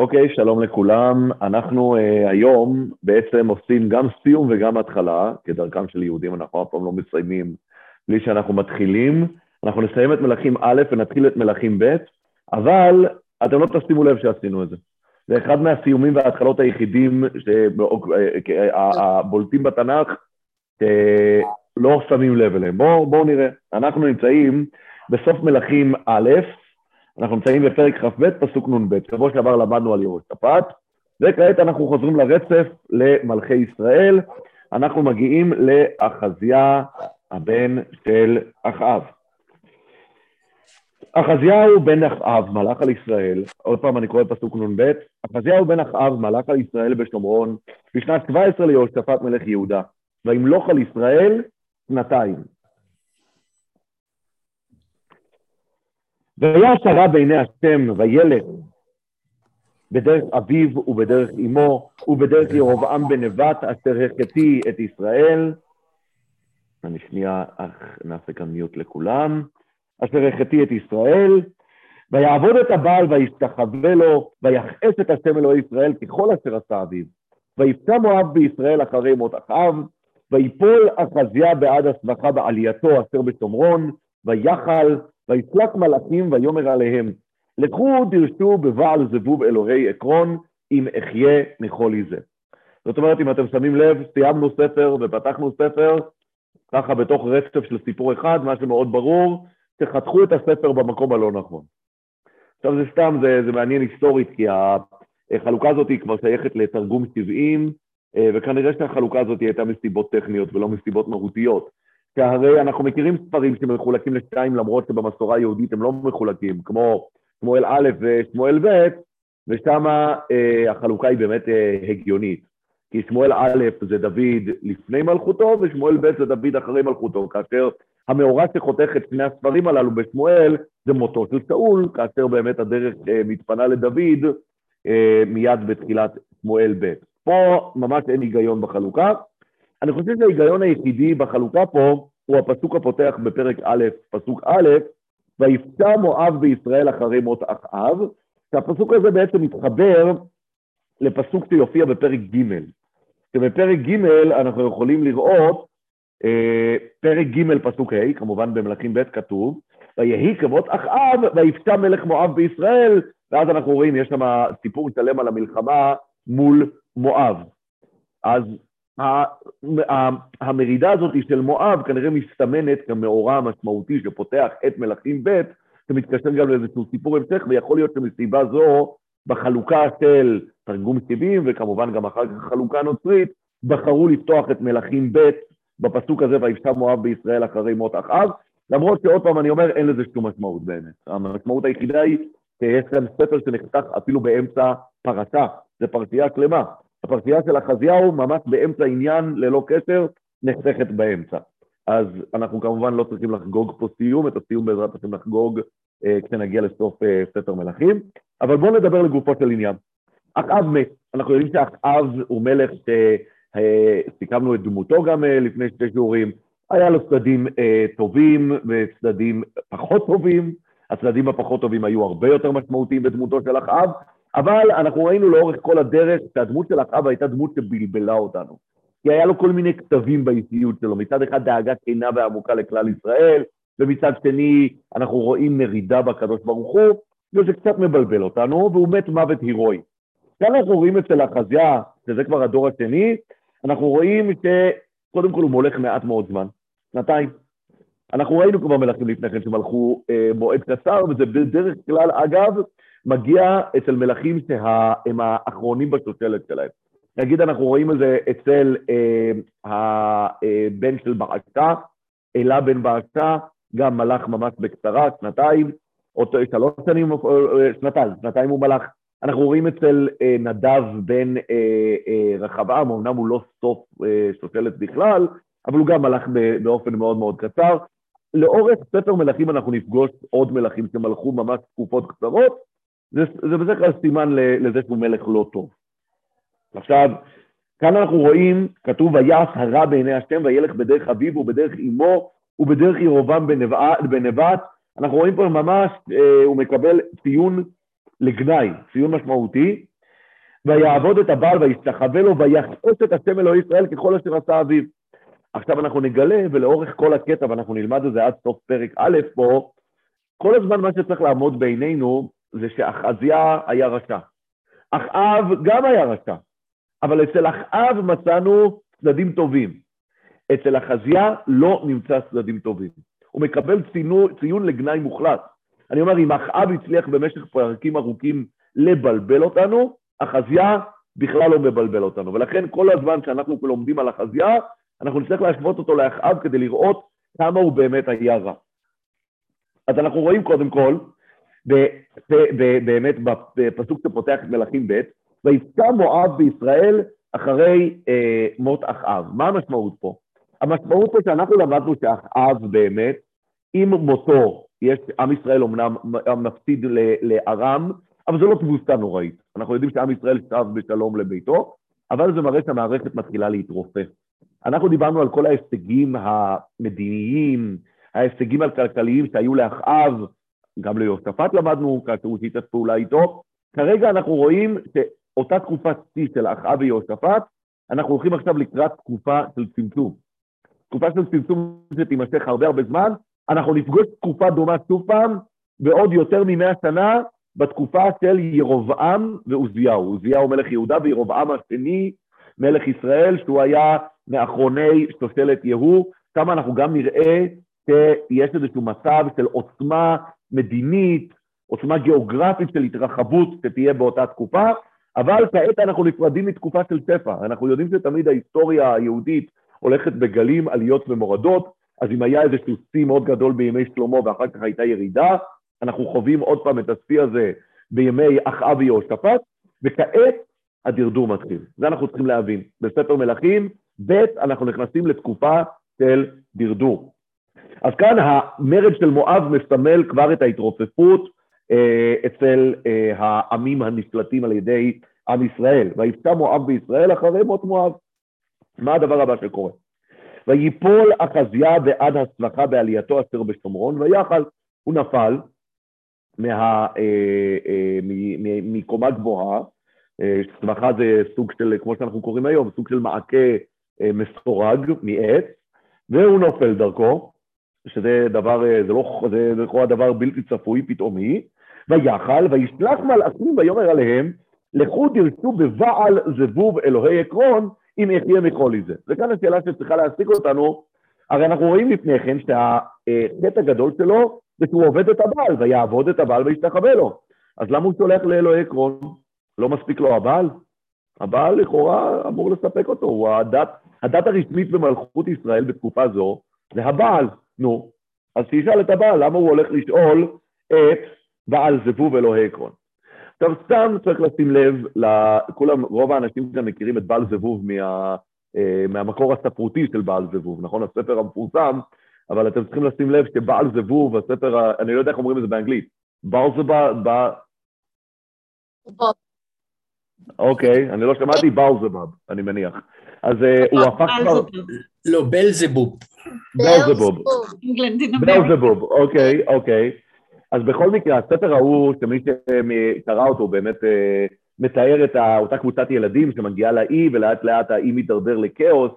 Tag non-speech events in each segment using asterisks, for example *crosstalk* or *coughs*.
אוקיי, שלום לכולם. אנחנו uh, היום בעצם עושים גם סיום וגם התחלה, כדרכם של יהודים, אנחנו אף פעם לא מסיימים בלי שאנחנו מתחילים. אנחנו נסיים את מלכים א' ונתחיל את מלכים ב', אבל אתם לא תשימו לב שעשינו את זה. זה אחד מהסיומים וההתחלות היחידים הבולטים בתנ"ך, שלא שמים לב אליהם. בואו בוא נראה. אנחנו נמצאים בסוף מלכים א', אנחנו נמצאים בפרק כ"ב, פסוק נ"ב. שבוע שעבר למדנו על יהושפט, וכעת אנחנו חוזרים לרצף למלכי ישראל. אנחנו מגיעים לאחזיה, הבן של אחאב. אחזיהו בן אחאב, מלך על ישראל, עוד פעם אני קורא פסוק נ"ב, אחזיהו בן אחאב, מלך על ישראל בשומרון, בשנת 17 ליהושפט מלך יהודה, וימלוך על ישראל שנתיים. והיה שרה בעיני השם וילד בדרך אביו ובדרך אמו ובדרך ירבעם בנבט אשר החטיא את ישראל. אני שנייה נעשה כאן מיוט לכולם. אשר החטיא את ישראל, ויעבוד את הבעל וישתחווה לו, ויחס את השם אלוהי ישראל ככל אשר עשה אביו. ויפצע מואב בישראל אחרי מות אחאב, ויפול אחזיה בעד הסבכה בעלייתו אשר בשומרון, ויחל, ויסלק מלאכים ויאמר עליהם, לכו דרשו בבעל זבוב אלוהי עקרון, אם אחיה מחולי זה. זאת אומרת, אם אתם שמים לב, סיימנו ספר ופתחנו ספר, ככה בתוך רצף של סיפור אחד, מה שמאוד ברור, שחתכו את הספר במקום הלא נכון. עכשיו זה סתם, זה, זה מעניין היסטורית, כי החלוקה הזאת היא כבר שייכת לתרגום 70, אה, וכנראה שהחלוקה הזאת הייתה מסיבות טכניות ולא מסיבות מהותיות. שהרי אנחנו מכירים ספרים שמחולקים לשתיים למרות שבמסורה היהודית הם לא מחולקים, כמו שמואל א' ושמואל ב', ושם אה, החלוקה היא באמת אה, הגיונית. כי שמואל א' זה דוד לפני מלכותו, ושמואל ב' זה דוד אחרי מלכותו, כאשר המאורע שחותך את שני הספרים הללו בשמואל זה מותו של שאול, כאשר באמת הדרך אה, מתפנה לדוד אה, מיד בתחילת שמואל ב'. פה ממש אין היגיון בחלוקה. אני חושב שההיגיון היחידי בחלוקה פה הוא הפסוק הפותח בפרק א', פסוק א', ויפצע מואב בישראל אחרי מות אחאב, שהפסוק הזה בעצם מתחבר לפסוק שיופיע בפרק ג'. שבפרק ג' אנחנו יכולים לראות אה, פרק ג' פסוק ה', כמובן במלכים ב' כתוב, ויהי כמות אחאב ויפצע מלך מואב בישראל, ואז אנחנו רואים, יש שם סיפור שלם על המלחמה מול מואב. אז המרידה הזאת של מואב כנראה מסתמנת כמאורע המשמעותי שפותח את מלכים ב', שמתקשר גם לאיזשהו סיפור המשך, ויכול להיות שמסיבה זו, בחלוקה של תרגום 70, וכמובן גם אחר כך חלוקה נוצרית, בחרו לפתוח את מלכים ב' בפסוק הזה, ויפשע מואב בישראל אחרי מות אחאב, למרות שעוד פעם אני אומר, אין לזה שום משמעות באמת. המשמעות היחידה היא שיש כאן ספר שנחתך אפילו באמצע פרשה, זה פרשייה שלמה. הפרשייה של אחזיהו ממש באמצע עניין, ללא קשר, נחתכת באמצע. אז אנחנו כמובן לא צריכים לחגוג פה סיום, את הסיום בעזרת השם נחגוג אה, כשנגיע לסוף אה, ספר מלכים, אבל בואו נדבר לגופו של עניין. אחאב מת, אנחנו יודעים שאחאב הוא מלך ש... אה, את דמותו גם אה, לפני שתי שיעורים, היה לו צדדים אה, טובים וצדדים פחות טובים, הצדדים הפחות טובים היו הרבה יותר משמעותיים בדמותו של אחאב, אבל אנחנו ראינו לאורך כל הדרך שהדמות של אחאב הייתה דמות שבלבלה אותנו. כי היה לו כל מיני כתבים באישיות שלו, מצד אחד דאגה כנה ועמוקה לכלל ישראל, ומצד שני אנחנו רואים מרידה בקדוש ברוך הוא, וזה קצת מבלבל אותנו, והוא מת מוות הירואי. כאן אנחנו רואים אצל אחזיה, שזה כבר הדור השני, אנחנו רואים שקודם כל הוא מולך מעט מאוד זמן, שנתיים. אנחנו ראינו כבר מלכים לפני כן שמלכו אה, מועד קצר, וזה בדרך כלל, אגב, מגיע אצל מלכים שהם האחרונים בשושלת שלהם. נגיד אנחנו רואים את זה אצל אה, הבן של בעשתה, אלה בן בעשתה, גם מלך ממש בקצרה, שנתיים, או שלוש שנים, אה, שנתיים, שנתיים הוא מלך. אנחנו רואים אצל אה, נדב בן אה, אה, רחבעם, אמנם הוא לא סוף אה, שושלת בכלל, אבל הוא גם הלך באופן מאוד מאוד קצר. לאורך ספר מלכים אנחנו נפגוש עוד מלכים שמלכו ממש תקופות קצרות, זה, בדרך כלל סימן לזה שהוא מלך לא טוב. עכשיו, כאן אנחנו רואים, כתוב, ויעש הרע בעיני השם וילך בדרך אביו ובדרך אמו ובדרך ירובעם בנבט. אנחנו רואים פה ממש, אה, הוא מקבל ציון לגנאי, ציון משמעותי, ויעבוד את הבעל וישתחווה לו ויחפוש את השם אלוהי ישראל ככל אשר עשה אביו. עכשיו אנחנו נגלה, ולאורך כל הקטע, ואנחנו נלמד את זה עד סוף פרק א' פה, כל הזמן מה שצריך לעמוד בעינינו זה שאחזיה היה רשע. אחאב גם היה רשע, אבל אצל אחאב מצאנו צדדים טובים. אצל אחזיה לא נמצא צדדים טובים. הוא מקבל צינו, ציון לגנאי מוחלט. אני אומר, אם אחאב הצליח במשך פרקים ארוכים לבלבל אותנו, אחזיה בכלל לא מבלבל אותנו. ולכן כל הזמן שאנחנו לומדים על אחזיה, אנחנו נצטרך להשוות אותו לאחאב כדי לראות כמה הוא באמת היה רע. אז אנחנו רואים קודם כל, באמת בפסוק שפותח את מלכים ב', ויפקע מואב בישראל אחרי אה, מות אחאב. מה המשמעות פה? המשמעות פה שאנחנו למדנו שאחאב באמת, עם מותו, יש, עם ישראל אמנם מפסיד לארם, אבל זו לא תבוסה נוראית. אנחנו יודעים שעם ישראל שב בשלום לביתו, אבל זה מראה שהמערכת מתחילה להתרופף. אנחנו דיברנו על כל ההישגים המדיניים, ההישגים הכלכליים שהיו לאחאב, גם ליוספת למדנו, כאשר הוא שיתף פעולה איתו. כרגע אנחנו רואים שאותה תקופת שיא של אחאב ויוספת, אנחנו הולכים עכשיו לקראת תקופה של צמצום. תקופה של צמצום שתימשך הרבה הרבה זמן, אנחנו נפגוש תקופה דומה שוב פעם, בעוד יותר ממאה שנה, בתקופה של ירובעם ועוזיהו. עוזיהו מלך יהודה וירובעם השני מלך ישראל, שהוא היה מאחרוני שושלת יהוא, שם אנחנו גם נראה שיש איזשהו מצב של עוצמה מדינית, עוצמה גיאוגרפית של התרחבות שתהיה באותה תקופה, אבל כעת אנחנו נפרדים מתקופה של שפע. אנחנו יודעים שתמיד ההיסטוריה היהודית הולכת בגלים, עליות ומורדות, אז אם היה איזשהו שיא מאוד גדול בימי שלמה ואחר כך הייתה ירידה, אנחנו חווים עוד פעם את השיא הזה בימי אחאב ויהושפט, וכעת הדרדור מתחיל. זה אנחנו צריכים להבין. בספר מלכים, ב', אנחנו נכנסים לתקופה של דרדור. אז כאן המרד של מואב מסמל כבר את ההתרופפות אה, אצל אה, העמים הנשלטים על ידי עם ישראל. ויפצע מואב בישראל אחרי מות מואב. מה הדבר הבא שקורה? ויפול אחזיה בעד הצלחה בעלייתו אשר בשומרון, ויחל, הוא נפל מה, אה, אה, מקומה גבוהה, צמחה אה, זה סוג של, כמו שאנחנו קוראים היום, סוג של מעקה מסורג מעץ, והוא נופל דרכו, שזה דבר, אה, זה לא, זה לכאורה דבר בלתי צפוי, פתאומי, ויחל, וישלח מלאכים ויאמר עליהם, לכו דרשו בבעל זבוב אלוהי עקרון, אם יחיה מחולי זה. וכאן השאלה שצריכה להעסיק אותנו, הרי אנחנו רואים לפני כן שהחטא הגדול שלו זה שהוא עובד את הבעל, ויעבוד את הבעל וישתחווה לו. אז למה הוא שולח לאלוהי עקרון? לא מספיק לו הבעל? הבעל לכאורה אמור לספק אותו, הוא הדת, הדת הרשמית במלכות ישראל בתקופה זו זה הבעל, נו. אז שישאל את הבעל למה הוא הולך לשאול את בעל זבוב אלוהי עקרון. עכשיו סתם צריך לשים לב, לכולם, רוב האנשים כאן מכירים את בעל זבוב מה, אה, מהמקור הספרותי של בעל זבוב, נכון? הספר המפורסם, אבל אתם צריכים לשים לב שבעל זבוב, הספר, אני לא יודע איך אומרים את זה באנגלית, בעל זבוב, אוקיי, אני לא שמעתי באוזבב, אני מניח. אז אה, הוא הפך כבר... לא, בלזבוב. בלזבוב. בלזבוב, אוקיי, אוקיי. אז בכל מקרה, הספר ההוא, שמי שקרא אותו באמת אה, מתאר את אותה קבוצת ילדים שמגיעה לאי, ולאט לאט האי מתדרדר לכאוס.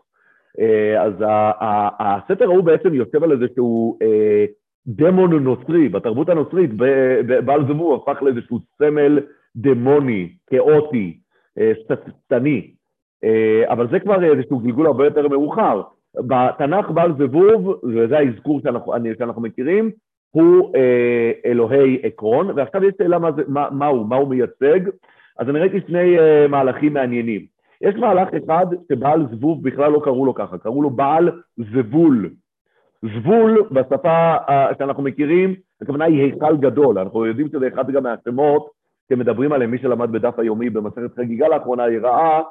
אה, אז הספר ההוא בעצם יושב על איזשהו דמון נוצרי, בתרבות הנוצרית, בעל זבוב הפך לאיזשהו סמל דמוני, כאוטי, אה, שטני, אה, אבל זה כבר איזשהו גלגול הרבה יותר מאוחר. בתנ"ך בעל זבוב, וזה האזכור שאנחנו, שאנחנו מכירים, הוא אה, אלוהי עקרון, ועכשיו יש שאלה מה, מה, מה הוא, מה הוא מייצג, אז אני ראיתי שני אה, מהלכים מעניינים. יש מהלך אחד שבעל זבוב בכלל לא קראו לו ככה, קראו לו בעל זבול. זבול בשפה אה, שאנחנו מכירים, הכוונה היא היכל גדול, אנחנו יודעים שזה אחד גם מהשמות שמדברים עליהם, מי שלמד בדף היומי במסכת חגיגה לאחרונה, היא ראה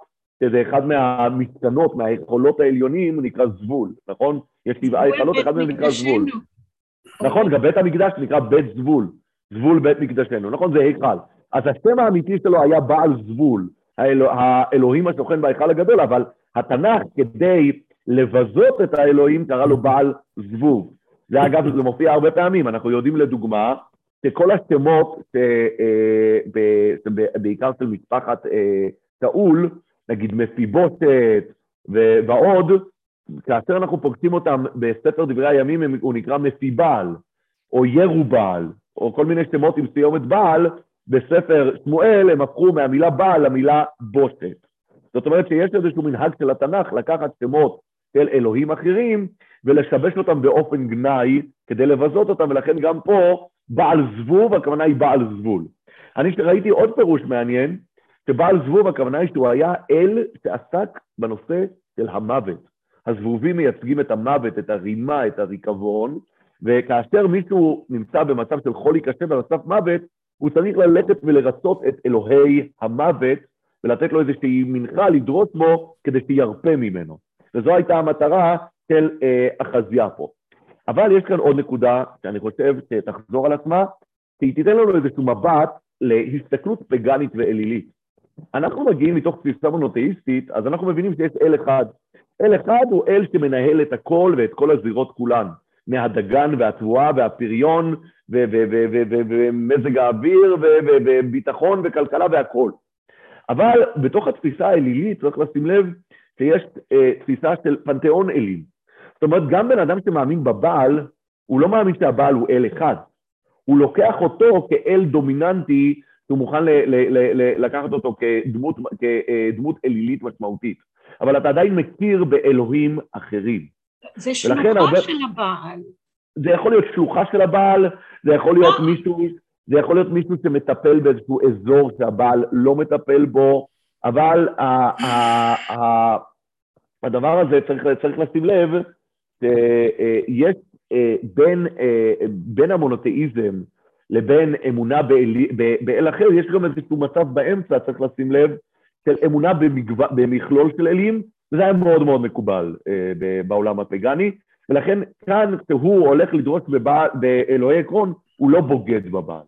שזה אחד מהמשתנות, מהיכולות העליונים, נקרא זבול, נכון? יש שבעה היכלות, אחד מהם נקרא זבול. נכון, גם בית המקדש נקרא בית זבול, זבול בית מקדשנו, נכון? זה היכל. אז השם האמיתי שלו היה בעל זבול, האלוה, האלוהים השוכן בהיכל הגדול, אבל התנ"ך, כדי לבזות את האלוהים, קרא לו בעל זבוב. זה אגב, זה מופיע הרבה פעמים, אנחנו יודעים לדוגמה, שכל השמות, אה, בעיקר של משפחת אה, שאול, נגיד מפיבושת ועוד, כאשר אנחנו פוגשים אותם בספר דברי הימים, הוא נקרא מפיבעל, או ירובעל, או כל מיני שמות עם סיומת בעל, בספר שמואל הם הפכו מהמילה בעל למילה בושת. זאת אומרת שיש איזשהו מנהג של התנ"ך לקחת שמות של אלוהים אחרים ולשבש אותם באופן גנאי כדי לבזות אותם, ולכן גם פה בעל זבוב, הכוונה היא בעל זבול. אני ראיתי עוד פירוש מעניין, שבעל זבוב הכוונה היא שהוא היה אל שעסק בנושא של המוות. הזבובים מייצגים את המוות, את הרימה, את הריקבון, וכאשר מישהו נמצא במצב של חולי קשה, במצב מוות, הוא צריך ללכת ולרצות את אלוהי המוות, ולתת לו איזושהי מנחה לדרוס בו כדי שירפה ממנו. וזו הייתה המטרה של אה, אחזיה פה. אבל יש כאן עוד נקודה שאני חושב שתחזור על עצמה, שהיא תיתן לנו איזשהו מבט להסתכלות פגאנית ואלילית. אנחנו מגיעים מתוך תפיסה מונותאיסטית, אז אנחנו מבינים שיש אל אחד. אל אחד הוא אל שמנהל את הכל ואת כל הזירות כולן, מהדגן והתבואה והפריון ומזג האוויר וביטחון וכלכלה והכל. אבל בתוך התפיסה האלילית צריך לשים לב שיש אה, תפיסה של פנתיאון אלים. זאת אומרת, גם בן אדם שמאמין בבעל, הוא לא מאמין שהבעל הוא אל אחד. הוא לוקח אותו כאל דומיננטי, שהוא מוכן ל- ל- ל- לקחת אותו כדמות, כדמות אלילית משמעותית. אבל אתה עדיין מכיר באלוהים אחרים. זה שלוחה הרבה... של הבעל. זה יכול להיות שלוחה של הבעל, זה יכול להיות לא. מישהו, זה יכול להיות מישהו שמטפל באיזשהו אזור שהבעל לא מטפל בו, אבל ה- ה- ה- הדבר הזה צריך, צריך לשים לב שיש אה, בין, אה, בין המונותאיזם לבין אמונה באל, באל אחר, יש גם איזשהו מצב באמצע, צריך לשים לב, של אמונה במגו... במכלול של אלים, וזה היה מאוד מאוד מקובל אה, בעולם הפגאני, ולכן כאן כשהוא הולך לדרוש בבע... באלוהי עקרון, הוא לא בוגד בבעל.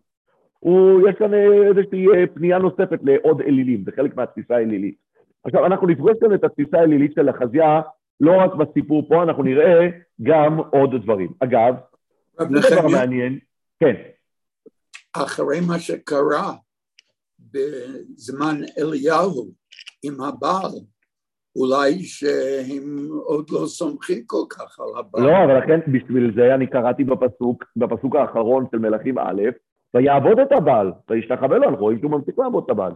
הוא, יש כאן איזושהי פנייה נוספת לעוד אלילים, זה חלק מהתפיסה האלילית. עכשיו, אנחנו נפגוש כאן את התפיסה האלילית של החזייה, לא רק בסיפור פה, אנחנו נראה גם עוד דברים. אגב, זה דבר מעניין, כן. אחרי מה שקרה בזמן אליהו עם הבעל, אולי שהם עוד לא סומכים כל כך על הבעל. לא, אבל לכן בשביל זה אני קראתי בפסוק, בפסוק האחרון של מלכים א', ויעבוד את הבעל, וישתחווה לו, אנחנו רואים שהוא ממשיך לעבוד את הבעל.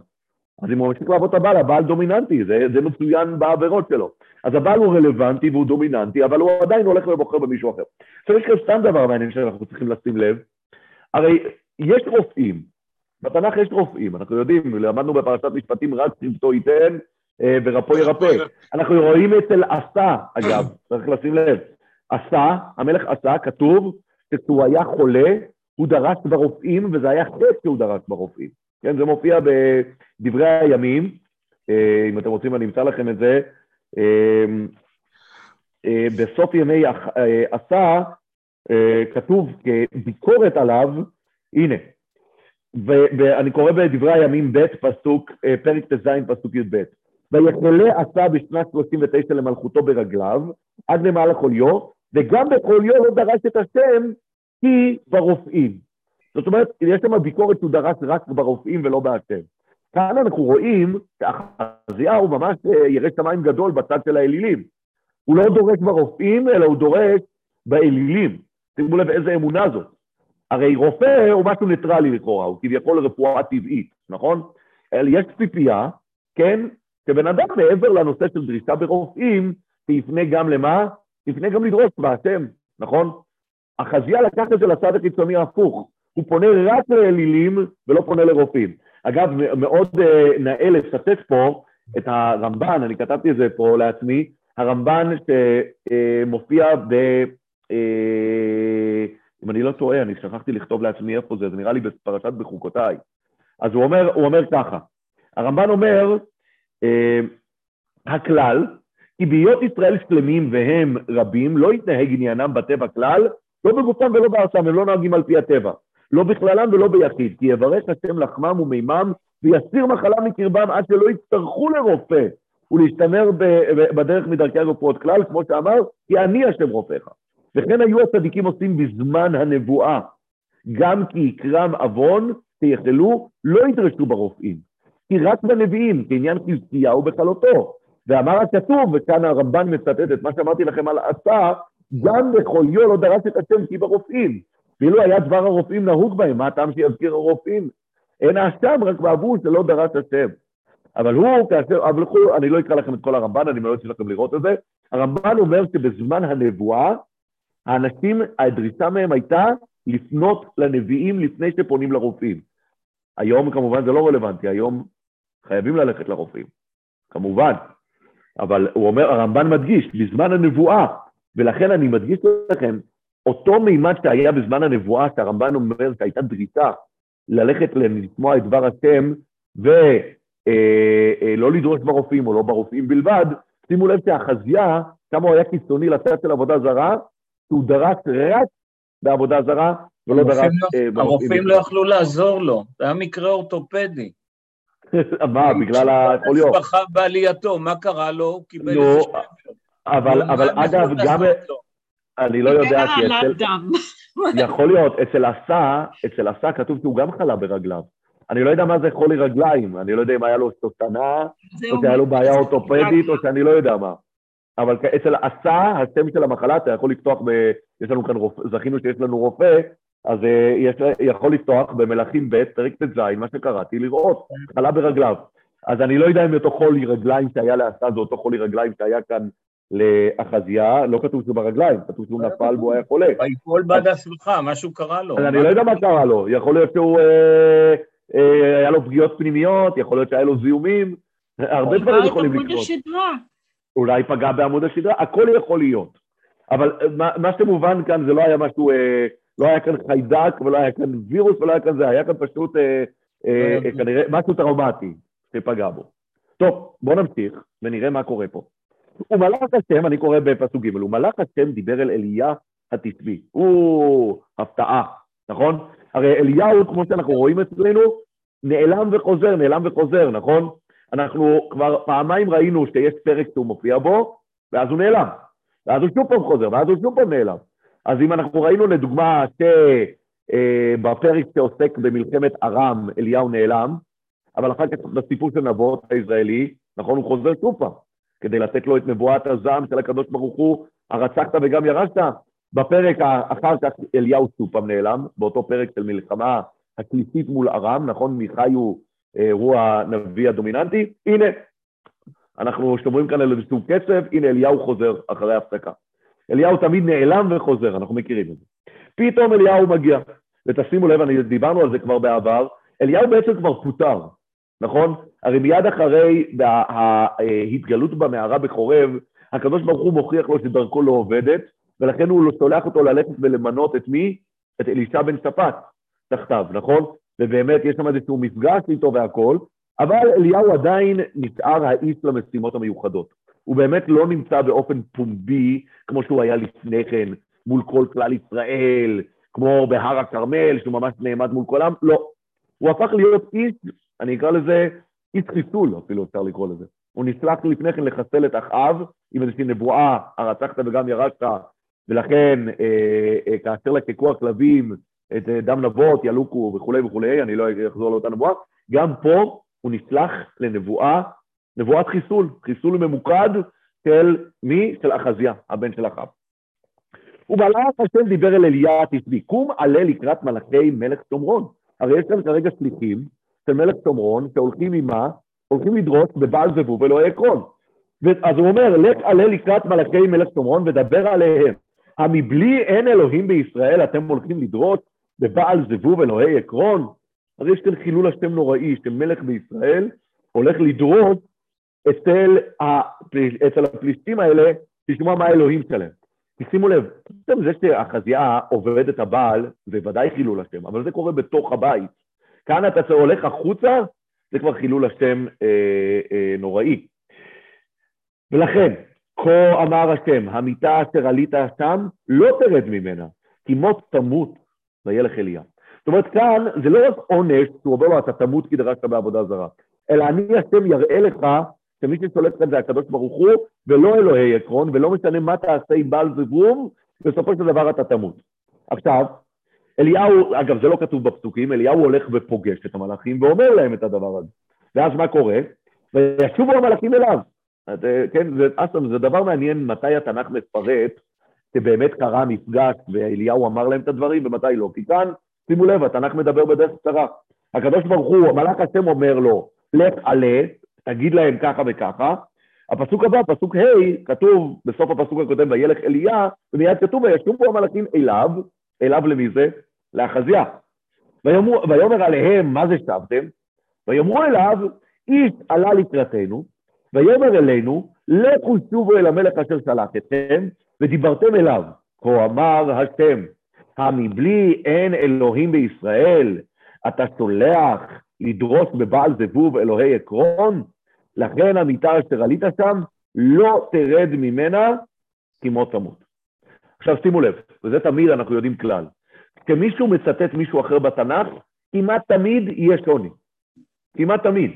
אז אם הוא ממשיך לעבוד את הבעל, הבעל דומיננטי, זה, זה מצוין בעבירות שלו. אז הבעל הוא רלוונטי והוא דומיננטי, אבל הוא עדיין הולך ובוחר במישהו אחר. עכשיו יש כאן סתם דבר מעניין שאנחנו צריכים לשים לב, הרי יש רופאים, בתנ"ך יש רופאים, אנחנו יודעים, למדנו בפרשת משפטים רק צוותו ייתן אה, ורפו ירפא. אנחנו רואים אצל עשה, אגב, צריך לשים לב, עשה, המלך עשה, כתוב שכשהוא היה חולה, הוא דרש ברופאים, וזה היה חטא שהוא דרש ברופאים. כן, זה מופיע בדברי הימים, אה, אם אתם רוצים אני אמצא לכם את זה, אה, בסוף ימי עשה כתוב כביקורת עליו, הנה, ואני קורא בדברי הימים ב', פסוק, אה, פרק ט"ז, פסוק י"ב. ויחלה עשה בשנת 39 למלכותו ברגליו, עד למעלה חוליו, וגם בחוליו לא דרש את השם, כי ברופאים. זאת אומרת, יש שם ביקורת שהוא דרש רק ברופאים ולא בהשם. כאן אנחנו רואים שאחזיהו ממש אה, ירא שמיים גדול בצד של האלילים. הוא לא דורש ברופאים, אלא הוא דורש באלילים. שימו לב איזה אמונה זאת. הרי רופא הוא משהו ניטרלי לכאורה, הוא כביכול רפואה טבעית, נכון? יש ציפייה, כן, שבן אדם מעבר לנושא של דרישה ברופאים, שיפנה גם למה? יפנה גם לדרוש בהשם, נכון? החזייה לקח את זה לצד הקיצוני ההפוך, הוא פונה רק לאלילים ולא פונה לרופאים. אגב, מאוד uh, נאה לצטט פה את הרמב"ן, אני כתבתי את זה פה לעצמי, הרמב"ן שמופיע uh, ב... אם אני לא טועה, אני שכחתי לכתוב לעצמי איפה זה, זה נראה לי בפרשת בחוקותיי. אז הוא אומר, הוא אומר ככה, הרמב"ן אומר, אה, הכלל, כי בהיות ישראל שלמים והם רבים, לא יתנהג עניינם בטבע כלל, לא בגופם ולא בארצם, הם לא נוהגים על פי הטבע. לא בכללם ולא ביחיד, כי יברך השם לחמם ומימם, ויסיר מחלה מקרבם עד שלא יצטרכו לרופא ולהשתמר בדרך מדרכי הרפואות כלל, כמו שאמר, כי אני השם רופאיך. וכן היו הצדיקים עושים בזמן הנבואה, גם כי יקרם עוון, שיחלו, לא ידרשו ברופאים. כי רק בנביאים, כעניין חזקיהו בכלותו. ואמר הכתוב, וכאן הרמב"ן מצטט את מה שאמרתי לכם על עשה, גם בחוליו לא דרש את השם כי ברופאים. ואילו היה דבר הרופאים נהוג בהם, מה הטעם שיזכיר הרופאים? אין האשם רק בעבור שלא דרש השם. אבל הוא, כאשר, אבל הוא, אני לא אקרא לכם את כל הרמב"ן, אני מאוד רוצה לכם לראות את זה. הרמב"ן אומר שבזמן הנבואה, האנשים, הדרישה מהם הייתה לפנות לנביאים לפני שפונים לרופאים. היום כמובן זה לא רלוונטי, היום חייבים ללכת לרופאים, כמובן. אבל הוא אומר, הרמב"ן מדגיש, בזמן הנבואה, ולכן אני מדגיש לכם, אותו מימד שהיה בזמן הנבואה, שהרמב"ן אומר שהייתה דריסה ללכת לשמוע את דבר השם, ולא אה, אה, לדרוש ברופאים או לא ברופאים בלבד, שימו לב שהחזייה, כמה הוא היה קיצוני לצד של עבודה זרה, שהוא דרס רק בעבודה זרה, ולא דרס... לא, הרופאים לא יכלו לעזור לו, זה היה מקרה אורתופדי. *laughs* מה, בגלל החוליו? המשפחה בעלייתו, מה קרה לו? הוא קיבל איזה שבר. אבל, אבל אגב, גם... אני לא יודע, כי אצל... *laughs* יכול להיות, אצל עשה, אצל עשה כתוב שהוא גם חלה ברגליו. אני לא יודע מה זה חולי רגליים, אני לא יודע אם היה לו סטנה, או שהיה לו בעיה אורתופדית, או שאני לא יודע מה. אבל אצל עשה, השם של המחלה, אתה יכול לפתוח ב... יש לנו כאן רופא, זכינו שיש לנו רופא, אז אה, יש, יכול לפתוח במלאכים ב', פרק ט"ז, מה שקראתי, לראות, חלה ברגליו. אז אני לא יודע אם אותו חולי רגליים שהיה לעשה זה אותו חולי רגליים שהיה כאן לאחזיה, לא כתוב שהוא ברגליים, כתוב שהוא נפל והוא היה חולה. ויפול בעד הסלחה, משהו קרה לו. אני לא יודע מה קרה לו, יכול להיות שהוא, אה, אה, היה לו פגיעות פנימיות, יכול להיות שהיה לו זיהומים, *laughs* הרבה דברים יכולים לקרות. אולי פגע בעמוד השדרה, הכל יכול להיות. אבל מה, מה שמובן כאן זה לא היה משהו, אה, לא היה כאן חיידק ולא היה כאן וירוס ולא היה כאן זה, היה כאן פשוט אה, אה, אה, כנראה משהו טראומטי שפגע בו. טוב, בואו נמשיך ונראה מה קורה פה. ומלאך השם, אני קורא בפסוק ג', ומלאך השם דיבר אל אליה התשבי. הוא הפתעה, נכון? הרי אליהו, כמו שאנחנו רואים אצלנו, נעלם וחוזר, נעלם וחוזר, נכון? אנחנו כבר פעמיים ראינו שיש פרק שהוא מופיע בו, ואז הוא נעלם. ואז הוא שוב פעם חוזר, ואז הוא שוב פעם נעלם. אז אם אנחנו ראינו לדוגמה שבפרק אה, שעוסק במלחמת ארם, אליהו נעלם, אבל אחר כך בסיפור של נבות הישראלי, נכון, הוא חוזר שוב פעם, כדי לתת לו את נבואת הזעם של הקדוש ברוך הוא, הרצחת וגם ירשת. בפרק אחר כך אליהו שוב פעם נעלם, באותו פרק של מלחמה השלישית מול ארם, נכון, מיכאי הוא, הוא הנביא הדומיננטי, הנה, אנחנו שומרים כאן על איזשהו קצב, הנה אליהו חוזר אחרי הפסקה. אליהו תמיד נעלם וחוזר, אנחנו מכירים את זה. פתאום אליהו מגיע, ותשימו לב, אני, דיברנו על זה כבר בעבר, אליהו בעצם כבר פוטר, נכון? הרי מיד אחרי ההתגלות במערה בחורב, הקדוש ברוך הוא מוכיח לו שדרכו לא עובדת, ולכן הוא שולח אותו ללכת ולמנות את מי? את אלישע בן שפט תחתיו, נכון? ובאמת יש שם איזשהו מפגש איתו והכל, אבל אליהו עדיין נשאר האיש למשימות המיוחדות. הוא באמת לא נמצא באופן פומבי, כמו שהוא היה לפני כן, מול כל כלל ישראל, כמו בהר הכרמל, שהוא ממש נעמד מול כולם, לא. הוא הפך להיות איש, אני אקרא לזה איש חיסול, אפילו אפשר לקרוא לזה. הוא נצלח לפני כן לחסל את אחאב עם איזושהי נבואה, הרצחת וגם ירשת, ולכן אה, אה, כאשר לקקו הכלבים את אה, דם נבות, ילוקו וכולי וכולי, אני לא אחזור לאותה נבואה, גם פה הוא נצלח לנבואה, נבואת חיסול, חיסול ממוקד של מי? של אחזיה, הבן של אחאב. ובעלת השם דיבר אל אליה תשבי, קום עלה לקראת מלאכי מלך שומרון. הרי יש כאן כרגע שליחים של מלך שומרון שהולכים עמה, הולכים לדרוש בבעל זבוב אלוהי עקרון. אז הוא אומר, לך עלה לקראת מלאכי מלך שומרון ודבר עליהם. המבלי אין אלוהים בישראל אתם הולכים לדרוש בבעל זבוב אלוהי עקרון? הרי יש כאן חילול השם נוראי, שמלך בישראל הולך לדרוש אצל, אצל הפלישתים האלה, לשמוע מה האלוהים שלהם. שימו לב, זה שהחזייה עובד את הבעל, זה ודאי חילול השם, אבל זה קורה בתוך הבית. כאן אתה הולך החוצה, זה כבר חילול השם אה, אה, נוראי. ולכן, כה אמר השם, המיטה אשר עלית שם, לא תרד ממנה, כי מות תמות, וילך אליה. זאת אומרת, כאן זה לא רק עונש, שהוא אומר לו, אתה תמות כי דרשת בעבודה זרה, אלא אני השם יראה לך שמי ששולט כאן זה הקדוש ברוך הוא, ולא אלוהי עקרון, ולא משנה מה תעשה עם בעל זבוב, בסופו של דבר אתה תמות. עכשיו, אליהו, אגב, זה לא כתוב בפסוקים, אליהו הולך ופוגש את המלאכים ואומר להם את הדבר הזה. ואז מה קורה? וישובו המלאכים אליו. אה, כן, זה, אסם, זה דבר מעניין מתי התנ"ך מפרט שבאמת קרה מפגש ואליהו אמר להם את הדברים ומתי לא. כי כאן, שימו לב, התנ"ך מדבר בדרך קצרה. הקדוש ברוך הוא, המלאך השם אומר לו, לך עלה, תגיד להם ככה וככה. הפסוק הבא, פסוק ה', כתוב בסוף הפסוק הקודם, וילך אליה, ומיד כתוב, וישובו המלאכים אליו, אליו למי זה? לאחזיה. ויאמר עליהם, מה זה שבתם? ויאמרו אליו, איש עלה לקראתנו, ויאמר אלינו, לכו שובו אל המלך אשר שלח אתכם, ודיברתם אליו. כה אמר השם, המבלי אין אלוהים בישראל, אתה שולח לדרוש בבעל זבוב אלוהי עקרון? לכן המיטה אשר עלית שם, לא תרד ממנה כמות תמות. עכשיו שימו לב, וזה תמיד אנחנו יודעים כלל, כשמישהו מצטט מישהו אחר בתנ"ך, כמעט תמיד יהיה שוני. כמעט תמיד.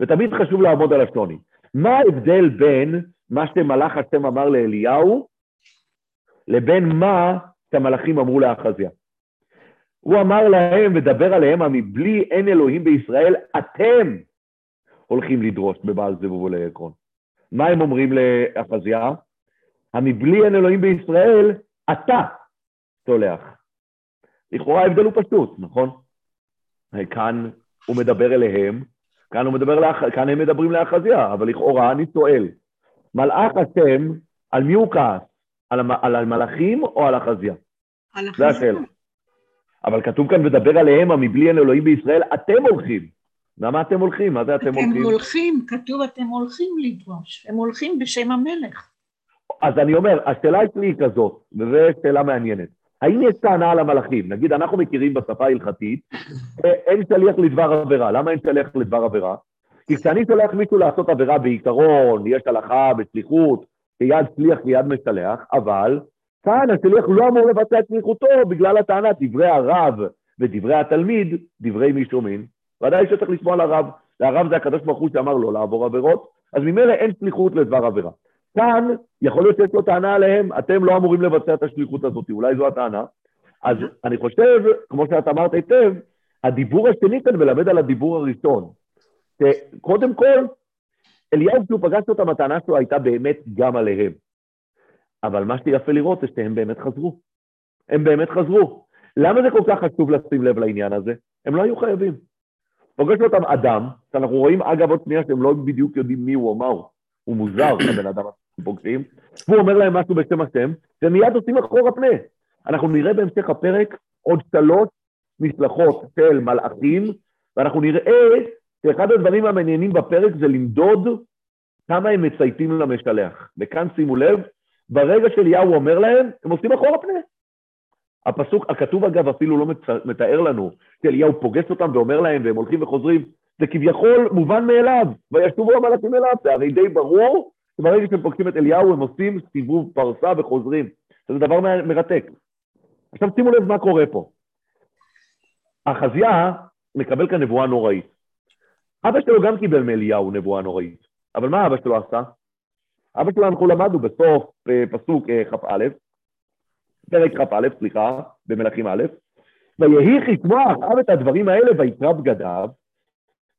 ותמיד חשוב לעמוד על השוני. מה ההבדל בין מה שמלאך השם אמר לאליהו, לבין מה שהמלאכים אמרו לאחזיה? הוא אמר להם ודבר עליהם, המבלי אין אלוהים בישראל, אתם הולכים לדרוש בבעל זבוב ולעקרון. מה הם אומרים לאחזיה? המבלי אין אלוהים בישראל, אתה סולח. לכאורה ההבדל הוא פשוט, נכון? כאן הוא מדבר אליהם, כאן, הוא מדבר לאח... כאן הם מדברים לאחזיה, אבל לכאורה אני שואל, מלאך השם, על מי הוא כעס? על, המ... על המלאכים או על אחזיה? על. זה השאלה. אבל כתוב כאן, ודבר עליהם, המבלי אין אלוהים בישראל, אתם הולכים. למה אתם הולכים? מה זה אתם, אתם הולכים? אתם הולכים, כתוב אתם הולכים לדרוש, הם הולכים בשם המלך. אז אני אומר, השאלה שלי היא כזאת, וזו שאלה מעניינת. האם יש טענה על המלאכים? נגיד, אנחנו מכירים בשפה ההלכתית, אין שליח לדבר עבירה. למה אין שליח לדבר עבירה? כי כשאני שולח מישהו לעשות עבירה בעיקרון, יש הלכה בשליחות, כיד שליח כיד משלח, אבל כאן השליח לא אמור לבצע את שליחותו בגלל הטענה, דברי הרב ודברי התלמיד, דברי מי שומעים. ודאי שצריך לשמוע לרב, והרב זה הקדוש ברוך הוא שאמר לו לעבור עבירות, אז ממילא אין שליחות לדבר עבירה. כאן, יכול להיות שיש לו טענה עליהם, אתם לא אמורים לבצע את השליחות הזאת, אולי זו הטענה. אז אני חושב, כמו שאת אמרת היטב, הדיבור השני כאן מלמד על הדיבור הראשון. שקודם כל, אליהו, כשהוא פגש אותם, הטענה שלו הייתה באמת גם עליהם. אבל מה שיפה לראות זה שהם באמת חזרו. הם באמת חזרו. למה זה כל כך חשוב לשים לב לעניין הזה? הם לא היו חייבים. פוגש אותם אדם, שאנחנו רואים אגב עוד שנייה שהם לא בדיוק יודעים מי הוא או מה הוא. הוא מוזר, *coughs* הבן אדם פוגשים, והוא אומר להם משהו בשם השם, ומיד עושים אחורה פנה. אנחנו נראה בהמשך הפרק עוד שלוש משלחות של מלאכים, ואנחנו נראה שאחד הדברים המעניינים בפרק זה למדוד כמה הם מצייתים למשלח. וכאן שימו לב, ברגע שאליהו אומר להם, הם עושים אחורה פנה. הפסוק, הכתוב אגב אפילו לא מתאר לנו שאליהו פוגש אותם ואומר להם והם הולכים וחוזרים, זה כביכול מובן מאליו, וישובו המלאכים אליו, זה הרי די ברור שברגע שהם פוגשים את אליהו הם עושים סיבוב פרסה וחוזרים, זה דבר מרתק. עכשיו שימו לב מה קורה פה. אחזיה מקבל כאן נבואה נוראית. אבא שלו גם קיבל מאליהו נבואה נוראית, אבל מה אבא שלו עשה? אבא שלו אנחנו למדנו בסוף אה, פסוק אה, כ"א, פרק כ"א, סליחה, במלכים א', ויהי חכמו אחאב את הדברים האלה ויקרא בגדיו,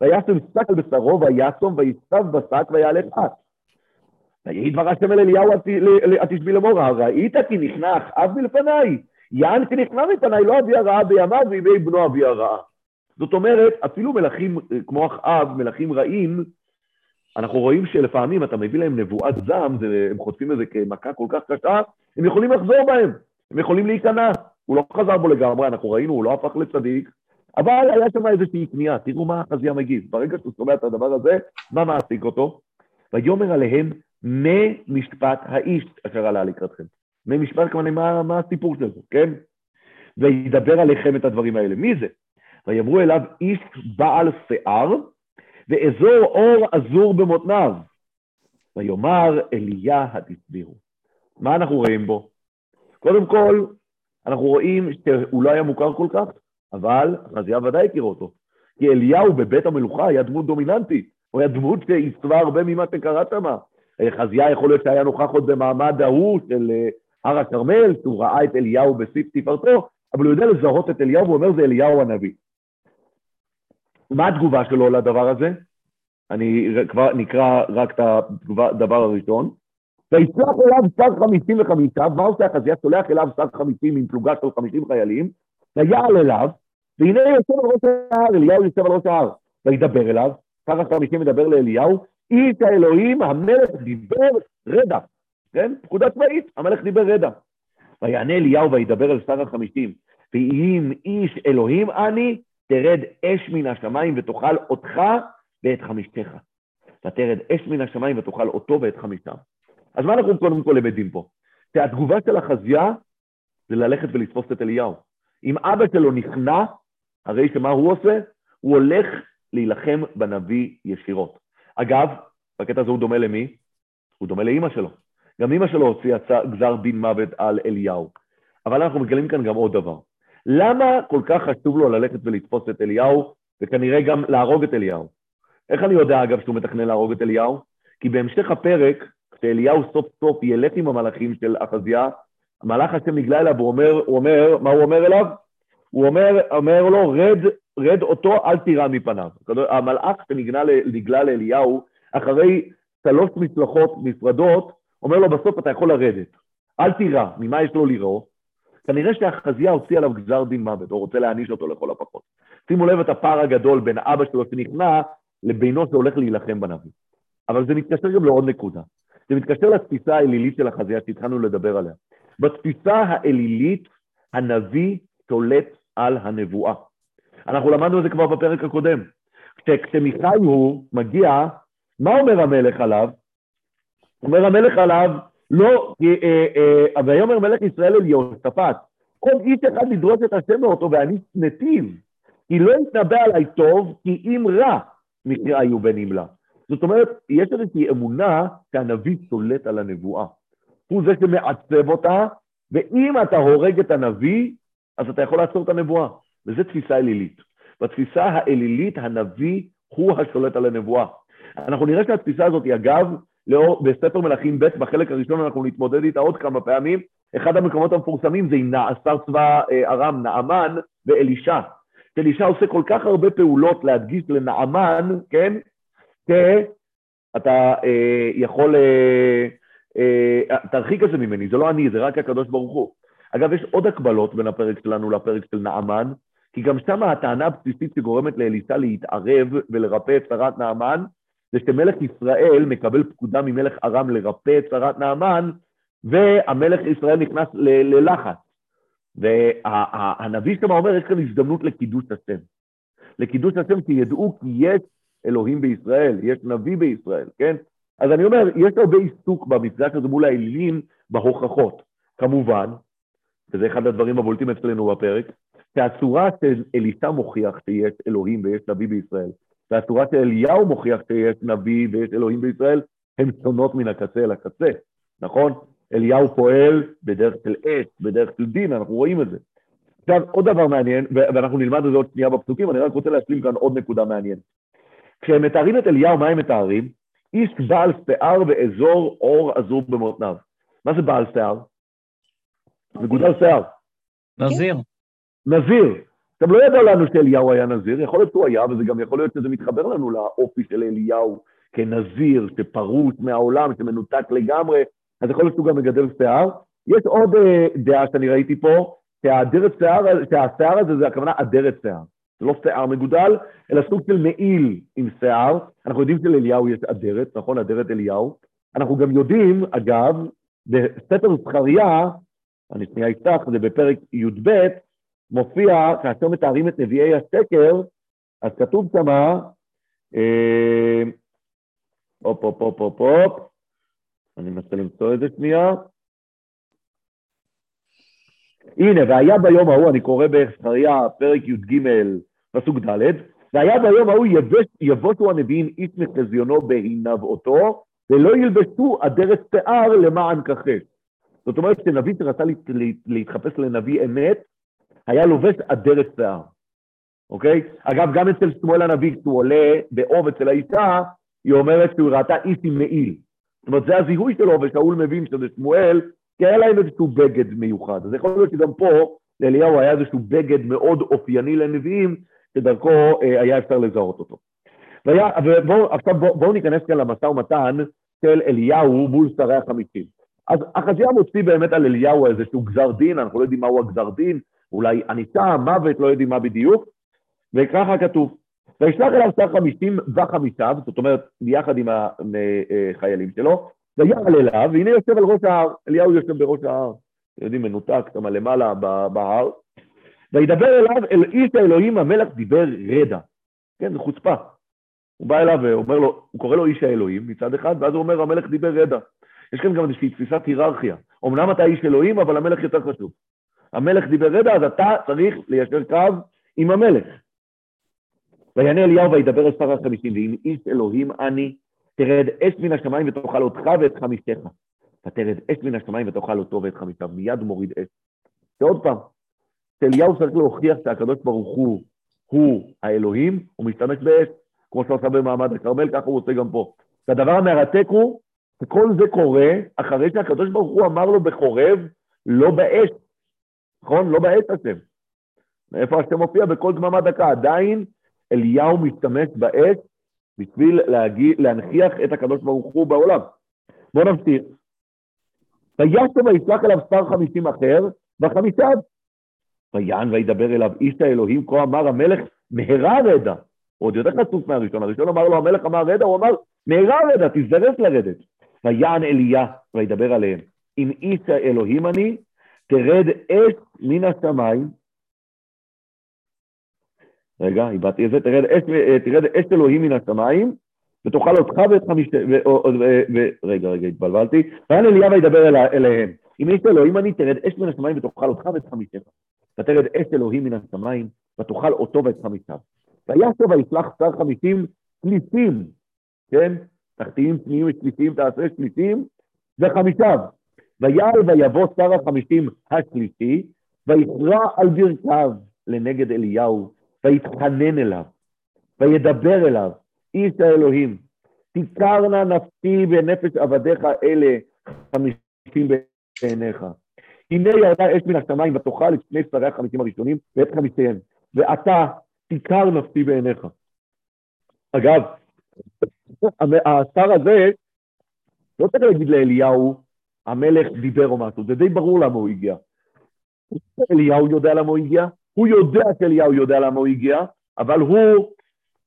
וישם שק על בשרו וישום ויסתב בשק ויעלה פת. ויהי דבר השם אל אליהו התשבי לאמור, ראית כי נכנע אחאב מלפניי? יען כי נכנע מפניי, לא אביא הרעה בימיו וימי בנו אביא הרעה. זאת אומרת, אפילו מלכים כמו אחאב, מלכים רעים, אנחנו רואים שלפעמים אתה מביא להם נבואת זעם, הם חוטפים את זה כמכה כל כך קשה, הם יכולים לחזור בהם, הם יכולים להיכנע. הוא לא חזר בו לגמרי, אנחנו ראינו, הוא לא הפך לצדיק, אבל היה שם איזושהי כניעה, תראו מה החזייה מגיב. ברגע שהוא שומע את הדבר הזה, מה מעסיק אותו? ויאמר עליהם, ממשפט האיש אשר עלה לקראתכם. ממשפט, כמובן, מה, מה הסיפור של זה, כן? וידבר עליכם את הדברים האלה. מי זה? ויאמרו אליו איש בעל שיער, ואזור אור אזור במותניו. ויאמר אליה התסבירו. מה אנחנו רואים בו? קודם כל, אנחנו רואים שהוא לא היה מוכר כל כך, אבל חזיה ודאי הכיר אותו. כי אליהו בבית המלוכה היה דמות דומיננטית, הוא היה דמות שעיצבה הרבה ממה שקרה שם. חזיה יכול להיות שהיה נוכח עוד במעמד ההוא של אה, הר הכרמל, שהוא ראה את אליהו בשיא תפארתו, אבל הוא יודע לזהות את אליהו, והוא אומר זה אליהו הנביא. מה התגובה שלו לדבר הזה? אני כבר נקרא רק את הדבר הראשון. וישלח אליו שר חמישים וחמישה, מה עושה החזייה? שולח אליו שר חמישים עם פלוגה של חמישים חיילים, ויעל אליו, והנה יושב על ראש ההר, אליהו יושב על ראש ההר, וידבר אליו, שר החמישים מדבר לאליהו, איש האלוהים, המלך דיבר רדע, כן? פקודה צבאית, המלך דיבר רדע. ויענה אליהו וידבר אל שר החמישים, ואם איש אלוהים אני, תרד אש מן השמיים ותאכל אותך ואת חמישתך. ותרד אש מן השמיים ותאכל אותו ואת חמישתם. אז מה אנחנו קודם כל למדים פה? שהתגובה של החזייה זה ללכת ולתפוס את אליהו. אם אבא שלו נכנע, הרי שמה הוא עושה? הוא הולך להילחם בנביא ישירות. אגב, בקטע הזה הוא דומה למי? הוא דומה לאימא שלו. גם אימא שלו הוציאה גזר דין מוות על אליהו. אבל אנחנו מגלים כאן גם עוד דבר. למה כל כך חשוב לו ללכת ולתפוס את אליהו, וכנראה גם להרוג את אליהו? איך אני יודע, אגב, שהוא מתכנן להרוג את אליהו? כי בהמשך הפרק, כשאליהו סוף סוף ילך עם המלאכים של אחזיה, המלאך השם נגלה אליו, הוא אומר, הוא אומר, מה הוא אומר אליו? הוא אומר, אומר לו, רד, רד אותו, אל תירא מפניו. המלאך שנגלה לאליהו, אחרי שלוש מצלחות נפרדות, אומר לו, בסוף אתה יכול לרדת. אל תירא, ממה יש לו לירוא? כנראה שהחזייה הוציא עליו גזר דין מוות, או רוצה להעניש אותו לכל הפחות. שימו לב את הפער הגדול בין אבא שלו שנכנע לבינו שהולך להילחם בנביא. אבל זה מתקשר גם לעוד נקודה. זה מתקשר לתפיסה האלילית של החזייה שהתחלנו לדבר עליה. בתפיסה האלילית, הנביא שולט על הנבואה. אנחנו למדנו את זה כבר בפרק הקודם. כשמיכאי הוא מגיע, מה אומר המלך עליו? אומר המלך עליו, לא, אה, אה, ויאמר מלך ישראל אל יהושפט, כל איש אחד לדרוש את השם מאותו ואני נתיב, כי לא יתנבא עליי טוב, כי אם רע מקרא היו בן נמלה. זאת אומרת, יש איזושהי אמונה שהנביא שולט על הנבואה. הוא זה שמעצב אותה, ואם אתה הורג את הנביא, אז אתה יכול לעצור את הנבואה. וזו תפיסה אלילית. בתפיסה האלילית, הנביא הוא השולט על הנבואה. אנחנו נראה שהתפיסה הזאת, אגב, לאור, בספר מלכים ב', בחלק הראשון אנחנו נתמודד איתה עוד כמה פעמים. אחד המקומות המפורסמים זה עם שר צבא אה, ארם, נעמן ואלישע. שאלישע עושה כל כך הרבה פעולות להדגיש לנעמן, כן, שאתה אה, יכול, אה, אה, תרחיק את זה ממני, זה לא אני, זה רק הקדוש ברוך הוא. אגב, יש עוד הקבלות בין הפרק שלנו לפרק של נעמן, כי גם שם הטענה הבסיסית שגורמת לאלישע להתערב ולרפא את שרת נעמן, זה שמלך ישראל מקבל פקודה ממלך ארם לרפא את שרת נעמן, והמלך ישראל נכנס ל- ללחץ. והנביא שם אומר, יש כאן הזדמנות לקידוש השם. לקידוש השם, כי ידעו כי יש אלוהים בישראל, יש נביא בישראל, כן? אז אני אומר, יש הרבה עיסוק במפגש הזה מול האלילים בהוכחות. כמובן, וזה אחד הדברים הבולטים אצלנו בפרק, שהצורה של אלישע מוכיח שיש אלוהים ויש נביא בישראל, והצורה של אליהו מוכיח שיש נביא ויש אלוהים בישראל, הן שונות מן הקצה אל הקצה, נכון? אליהו פועל בדרך של אש, בדרך של דין, אנחנו רואים את זה. עכשיו, עוד דבר מעניין, ואנחנו נלמד את זה עוד שנייה בפסוקים, אני רק רוצה להשלים כאן עוד נקודה מעניינת. כשהם מתארים את אליהו, מה הם מתארים? איש בעל שיער ואזור אור עזור במותניו. מה זה בעל שיער? מגודל שיער. נזיר. נזיר. עכשיו, לא ידע לנו שאליהו היה נזיר, יכול להיות שהוא היה, וזה גם יכול להיות שזה מתחבר לנו לאופי של אליהו כנזיר, שפרוץ מהעולם, שמנותק לגמרי, אז יכול להיות שהוא גם מגדל שיער. יש עוד uh, דעה שאני ראיתי פה, שהאדרת שיער, שהשיער הזה זה הכוונה אדרת שיער. זה לא שיער מגודל, אלא סוג של מעיל עם שיער. אנחנו יודעים שלאליהו יש אדרת, נכון? אדרת אליהו. אנחנו גם יודעים, אגב, בספר זכריה, אני שנייה אפתח, זה בפרק י"ב, מופיע, כאשר מתארים את נביאי השקר, אז כתוב שמה, אה, הופ, הופ, הופ, הופ, הופ, אני מנסה למצוא את זה שנייה. הנה, והיה ביום ההוא, אני קורא בזכריה, פרק י"ג, פסוק ד', והיה ביום ההוא יבושו הנביאים איש מחזיונו בהנבאותו, ולא ילבשו אדרת שיער למען כחש. זאת אומרת שנביא שרצה להתחפש לנביא אמת, היה לובש אדרת שיער, אוקיי? אגב, גם אצל שמואל הנביא, כשהוא עולה באוב אצל האישה, היא אומרת שהוא ראתה איש עם מעיל. זאת אומרת, זה הזיהוי שלו, ושאול מבין שזה שמואל, כי היה להם איזשהו בגד מיוחד. אז יכול להיות שגם פה, לאליהו היה איזשהו בגד מאוד אופייני לנביאים, שדרכו אה, היה אפשר לזהות אותו. והיה- ובואו עכשיו בואו בואו ניכנס כאן למשא ומתן של אליהו מול שרי החמישים. אז החזייה מוציא באמת על אליהו איזשהו גזר דין, אנחנו לא יודעים מהו הגזר דין, אולי ענישה, מוות, לא יודעים מה בדיוק, וככה כתוב. וישלח אליו שר חמישים וחמישיו, זאת אומרת, ביחד עם החיילים שלו, ויעל אליו, והנה יושב על ראש ההר, אליהו יושב בראש ההר, אתם יודעים, מנותק, שם למעלה בהר, וידבר אליו אל איש האלוהים המלך דיבר רדע. כן, זו חוצפה. הוא בא אליו ואומר לו, הוא קורא לו איש האלוהים מצד אחד, ואז הוא אומר, המלך דיבר רדע. יש כאן גם איזושהי תפיסת היררכיה. אמנם אתה איש אלוהים, אבל המלך יותר חשוב. המלך דיבר רדע, אז אתה צריך ליישר קו עם המלך. ויענה אליהו וידבר אל שר החמישים, ואם איש אלוהים אני, תרד אש מן השמיים ותאכל אותך ואת חמישך. ותרד אש מן השמיים ותאכל אותו ואת חמישיו. מיד מוריד אש. ועוד פעם, שאליהו צריך להוכיח שהקדוש ברוך הוא, הוא האלוהים, הוא משתמש באש, כמו שהוא במעמד הכרמל, ככה הוא עושה גם פה. והדבר המרתק הוא, שכל זה קורה אחרי שהקדוש ברוך הוא אמר לו בחורב, לא באש, נכון? לא באש השם. מאיפה השם מופיע? בכל דממה דקה. עדיין אליהו משתמש באש בשביל להגיע, להנכיח את הקדוש ברוך הוא בעולם. בואו נמשיך. וישב וישלח אליו שר חמישים אחר, וחמישיו. ויען וידבר אליו איש האלוהים, כה אמר המלך, מהרה רדע. הוא עוד יותר חצוף מהראשון, הראשון אמר לו, המלך אמר רדע, הוא אמר, מהרה רדע, תזדרז לרדת. ויען אליה, וידבר עליהם, אם איש האלוהים אני, תרד אש מן השמיים. רגע, איבדתי את זה, תרד אש, תרד אש אלוהים מן השמיים, ותאכל אותך ואת ו- רגע, רגע, התבלבלתי. ויען אליה וידבר אל- אליהם, אם איש אלוהים אני, תרד אש מן השמיים ותאכל אותך ואת חמישך. ותרד אש אלוהים מן השמיים, ותאכל אותו ואת חמישיו. וישב וישלח שר חמישים שלישים, כן? תחתיים פניים שלישים, תעשה שלישים, וחמישיו. ויעל ויבוא שר החמישים השלישי, ויכרע על ברכיו לנגד אליהו, ויתחנן אליו, וידבר אליו, איש האלוהים, תיכרנה נפשי בנפש עבדיך אלה חמישים בעיניך. הנה ירדה אש מן השמיים ותאכל את שני שרי החמישים הראשונים ואת חמישיהם, ואתה תיכר נפשי בעיניך. אגב, השר הזה, לא צריך להגיד לאליהו, המלך דיבר או משהו, זה די ברור למה הוא הגיע. אליהו יודע למה הוא הגיע, הוא יודע שאליהו יודע למה הוא הגיע, אבל הוא,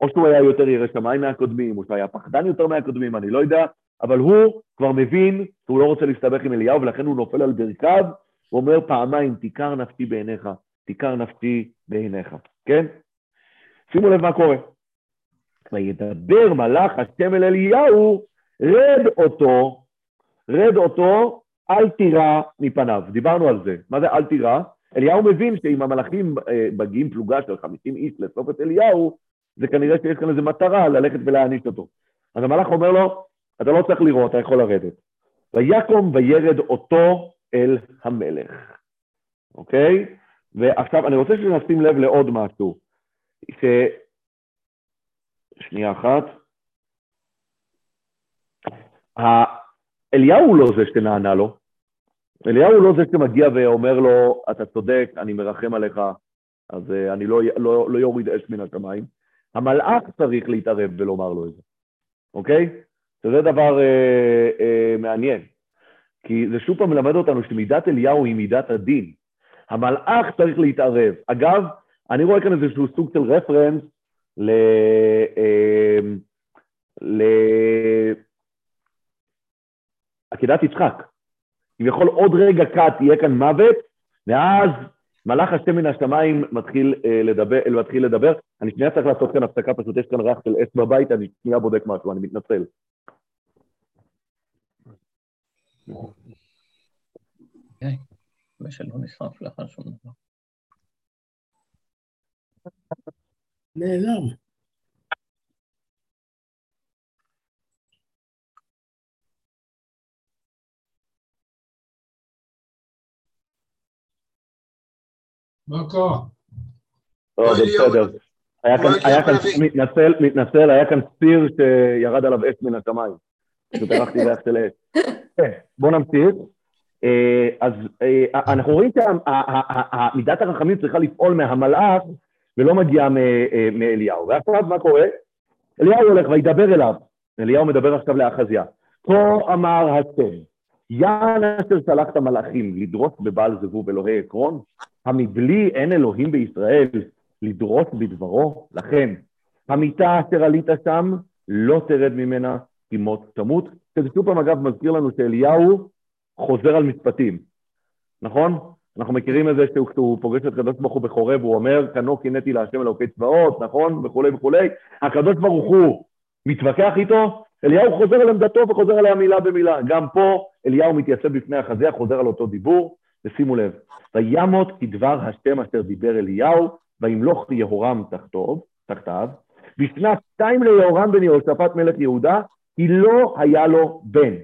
או שהוא היה יותר ירא שמיים מהקודמים, או שהוא היה פחדן יותר מהקודמים, אני לא יודע, אבל הוא כבר מבין שהוא לא רוצה להסתבך עם אליהו, ולכן הוא נופל על ברכיו, הוא אומר פעמיים, תיכר נפשי בעיניך, תיכר נפשי בעיניך, כן? שימו לב מה קורה. וידבר מלאך השם אל אליהו, רד אותו, רד אותו, אל תירא מפניו. דיברנו על זה. מה זה אל תירא? אליהו מבין שאם המלאכים אה, מגיעים פלוגה של 50 איש לאסוף את אליהו, זה כנראה שיש כאן איזו מטרה ללכת ולהעניש אותו. אז המלאך אומר לו, אתה לא צריך לראות, אתה יכול לרדת. ויקום וירד אותו אל המלך. אוקיי? ועכשיו אני רוצה שנשים לב לעוד משהו. ש... שנייה אחת. אליהו הוא לא זה שנענה לו. אליהו הוא לא זה שמגיע ואומר לו, אתה צודק, אני מרחם עליך, אז uh, אני לא, לא, לא יוריד אש מן השמיים. המלאך צריך להתערב ולומר לו את זה, אוקיי? שזה דבר uh, uh, מעניין. כי זה שוב פעם מלמד אותנו שמידת אליהו היא מידת הדין. המלאך צריך להתערב. אגב, אני רואה כאן איזשהו סוג של רפרנס ל... ל... עקדת יצחק. כביכול עוד רגע קט יהיה כאן מוות, ואז מלאך השם מן השמיים מתחיל, אה, לדבר, מתחיל לדבר. אני שנייה צריך לעשות כאן הפסקה, פשוט יש כאן ריח של אש בבית, אני שנייה בודק משהו, אני מתנצל. אוקיי, ושלא נשרף לך שום דבר. נעלם. מה קרה? לא, זה אליהו- בסדר. היה כאן. מתנצל, מתנצל, היה כאן סיר שירד עליו אש מן השמיים. פשוט הלכתי ריח של אש. כן, בואו נמשיך. אה, אז אה, אנחנו רואים שמידת הרחמים צריכה לפעול מהמלאך ולא מגיעה אה, מאליהו. ועכשיו מה קורה? אליהו הולך וידבר אליו, אליהו מדבר עכשיו לאחזיה. כה אמר השם, יען אשר שלחת מלאכים לדרוס בבעל זבוב אלוהי עקרון, המבלי אין אלוהים בישראל לדרוס בדברו, לכן המיטה אשר עלית שם, לא תרד ממנה, כי מות תמות. שזה שוב פעם, אגב, מזכיר לנו שאליהו חוזר על משפטים, נכון? אנחנו מכירים את זה שהוא, פוגש את הקדוש ברוך הוא בחורב, הוא אומר, כנו קינאתי להשם אלוקי צבאות, נכון? וכולי וכולי. הקדוש ברוך הוא מתווכח איתו, אליהו חוזר על עמדתו וחוזר עליה מילה במילה. גם פה אליהו מתייצב בפני החזייה, חוזר על אותו דיבור, ושימו לב, וימות כדבר השם אשר דיבר אליהו, וימלוך יהורם תחתיו, תחתיו, בשנת שתיים ליהורם בן יהושפט מלך יהודה, כי לא היה לו בן.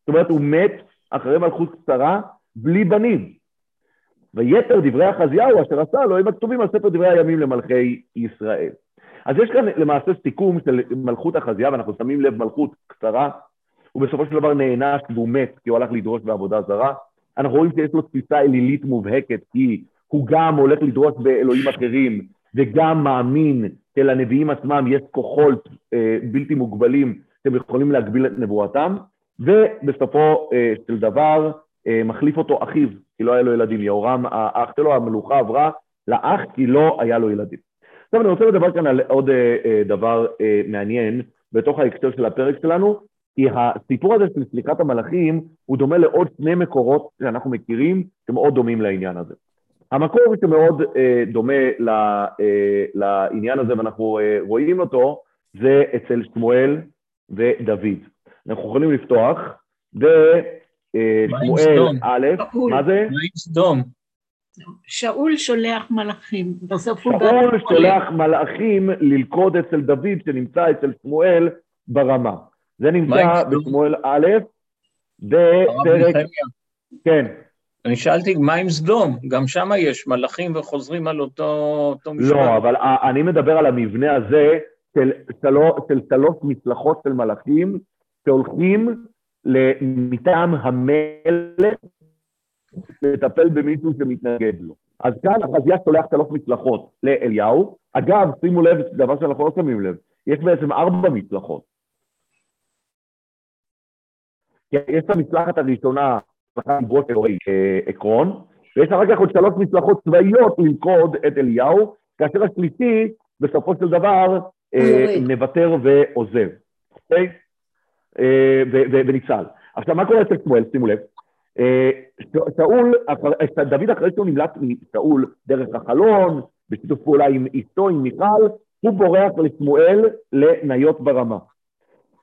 זאת אומרת, הוא מת אחרי מלכות קצרה, בלי בנים. ויתר דברי אחזיהו אשר עשה לו הם הכתובים על ספר דברי הימים למלכי ישראל. אז יש כאן למעשה סיכום של מלכות אחזיהו, ואנחנו שמים לב מלכות קצרה, הוא בסופו של דבר נענש והוא מת כי הוא הלך לדרוש בעבודה זרה. אנחנו רואים שיש לו תפיסה אלילית מובהקת, כי הוא גם הולך לדרוש באלוהים אחרים, וגם מאמין שלנביאים עצמם יש כוחות אה, בלתי מוגבלים שהם יכולים להגביל את נבואתם, ובסופו אה, של דבר אה, מחליף אותו אחיו, כי לא היה לו ילדים. יהורם, האח שלו, המלוכה עברה לאח כי לא היה לו ילדים. עכשיו אני רוצה לדבר כאן על עוד אה, אה, דבר אה, מעניין בתוך ההקשר של הפרק שלנו, כי הסיפור הזה של סליחת המלאכים הוא דומה לעוד שני מקורות שאנחנו מכירים שמאוד דומים לעניין הזה. המקור שמאוד אה, דומה ל, אה, לעניין הזה ואנחנו אה, רואים אותו זה אצל שמואל ודוד. אנחנו יכולים לפתוח בשמואל א', מה זה? מה עם סדום? שאול שולח מלאכים, בסוף הוא שאול שולח מלאכים ללכוד אצל דוד שנמצא אצל שמואל ברמה. זה נמצא? בשמואל א', בפרק. כן, אני שאלתי, מה עם סדום? גם שם יש מלאכים וחוזרים על אותו, אותו משפט. לא, אבל אני מדבר על המבנה הזה של שלוש, של שלוש מצלחות של מלאכים שהולכים מטעם המלך לטפל במישהו שמתנגד לו. אז כאן החזייה שולח שלוש מצלחות לאליהו. אגב, שימו לב, זה דבר שאנחנו לא שמים לב, יש בעצם ארבע מצלחות. יש את המצלחת הראשונה, מצלחת אלוהי אה, עקרון, ויש אחר כך עוד שלוש מצלחות צבאיות ללכוד את אליהו, כאשר השלישי, בסופו של דבר, אה. מוותר ועוזב, אוקיי? אה, ו- ו- וניצל. עכשיו, מה קורה אצל שמואל? שימו לב. אה, שאול, אחר- דוד אחרי שהוא נמלט משאול דרך החלון, בשיתוף פעולה עם אשתו, עם מיכל, הוא בורח לשמואל לניות ברמה.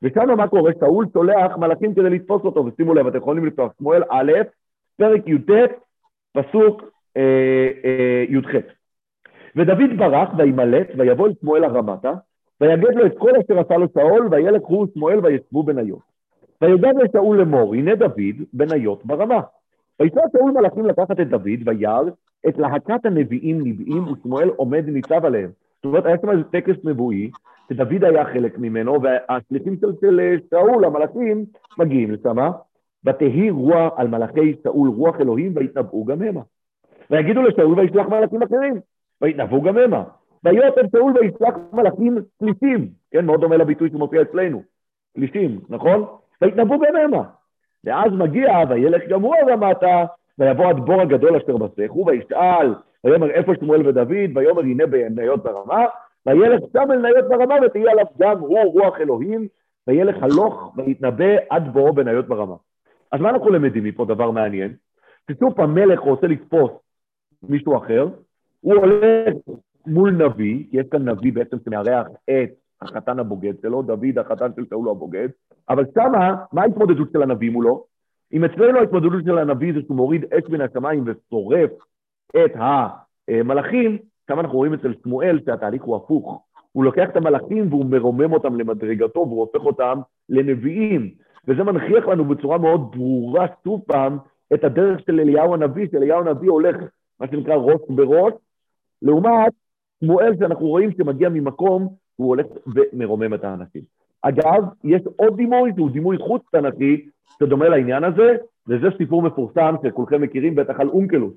ושם מה קורה? שאול שולח מלאכים כדי לתפוס אותו, ושימו לב, אתם יכולים לפתוח שמואל א', פרק י"ט, פסוק אה, אה, י"ח. ודוד ברח וימלט, ויבוא אל שמואל הרמתה, ויגד לו את כל אשר עשה לו שאול, וילך הוא שמואל וישבו בניות. ויודע לשאול לאמור, הנה דוד בניות ברמה. וישא שאול מלאכים לקחת את דוד, וירא את להקת הנביאים נביאים, ושמואל עומד ניצב עליהם. זאת אומרת, היה שם איזה טקס נבואי, שדוד היה חלק ממנו, והשליחים של, של אה, שאול, המלאכים, מגיעים לשם, ותהי רוח על מלאכי שאול רוח אלוהים, ויתנבאו גם המה. ויגידו לשאול וישלח מלאכים אחרים, ויתנבאו גם המה. ויותב שאול וישלח מלאכים פליטים, כן, מאוד דומה לביטוי שמופיע אצלנו, פליטים, נכון? ויתנבאו המה. ואז מגיע, וילך גם הוא הרמתה, ויבוא עד בור הגדול אשר בסכו, וישאל, ויאמר איפה שמואל ודוד, ויאמר הנה בניות ברמה, וילך שם אל ניות ברמה, ותהיה עליו גם הוא רוח אלוהים, וילך הלוך ויתנבא עד בואו בניות ברמה. אז מה אנחנו למדים מפה דבר מעניין? ששוב פעם מלך רוצה לתפוס מישהו אחר, הוא הולך מול נביא, כי יש כאן נביא בעצם שמארח את החתן הבוגד שלו, דוד החתן של שאול הבוגד, אבל שמה, מה ההתמודדות של הנביא מולו? אם אצלנו ההתמודדות של הנביא זה שהוא מוריד אש מן השמיים ושורף את המלאכים, שם אנחנו רואים אצל שמואל שהתהליך הוא הפוך. הוא לוקח את המלאכים והוא מרומם אותם למדרגתו והוא הופך אותם לנביאים. וזה מנכיח לנו בצורה מאוד ברורה, שוב פעם, את הדרך של אליהו הנביא, שאליהו הנביא הולך, מה שנקרא, ראש בראש, לעומת שמואל שאנחנו רואים שמגיע ממקום, הוא הולך ומרומם את האנשים. אגב, יש עוד דימוי שהוא דימוי חוץ-תנ"כי, שדומה לעניין הזה, וזה סיפור מפורסם שכולכם מכירים בטח על אונקלוס.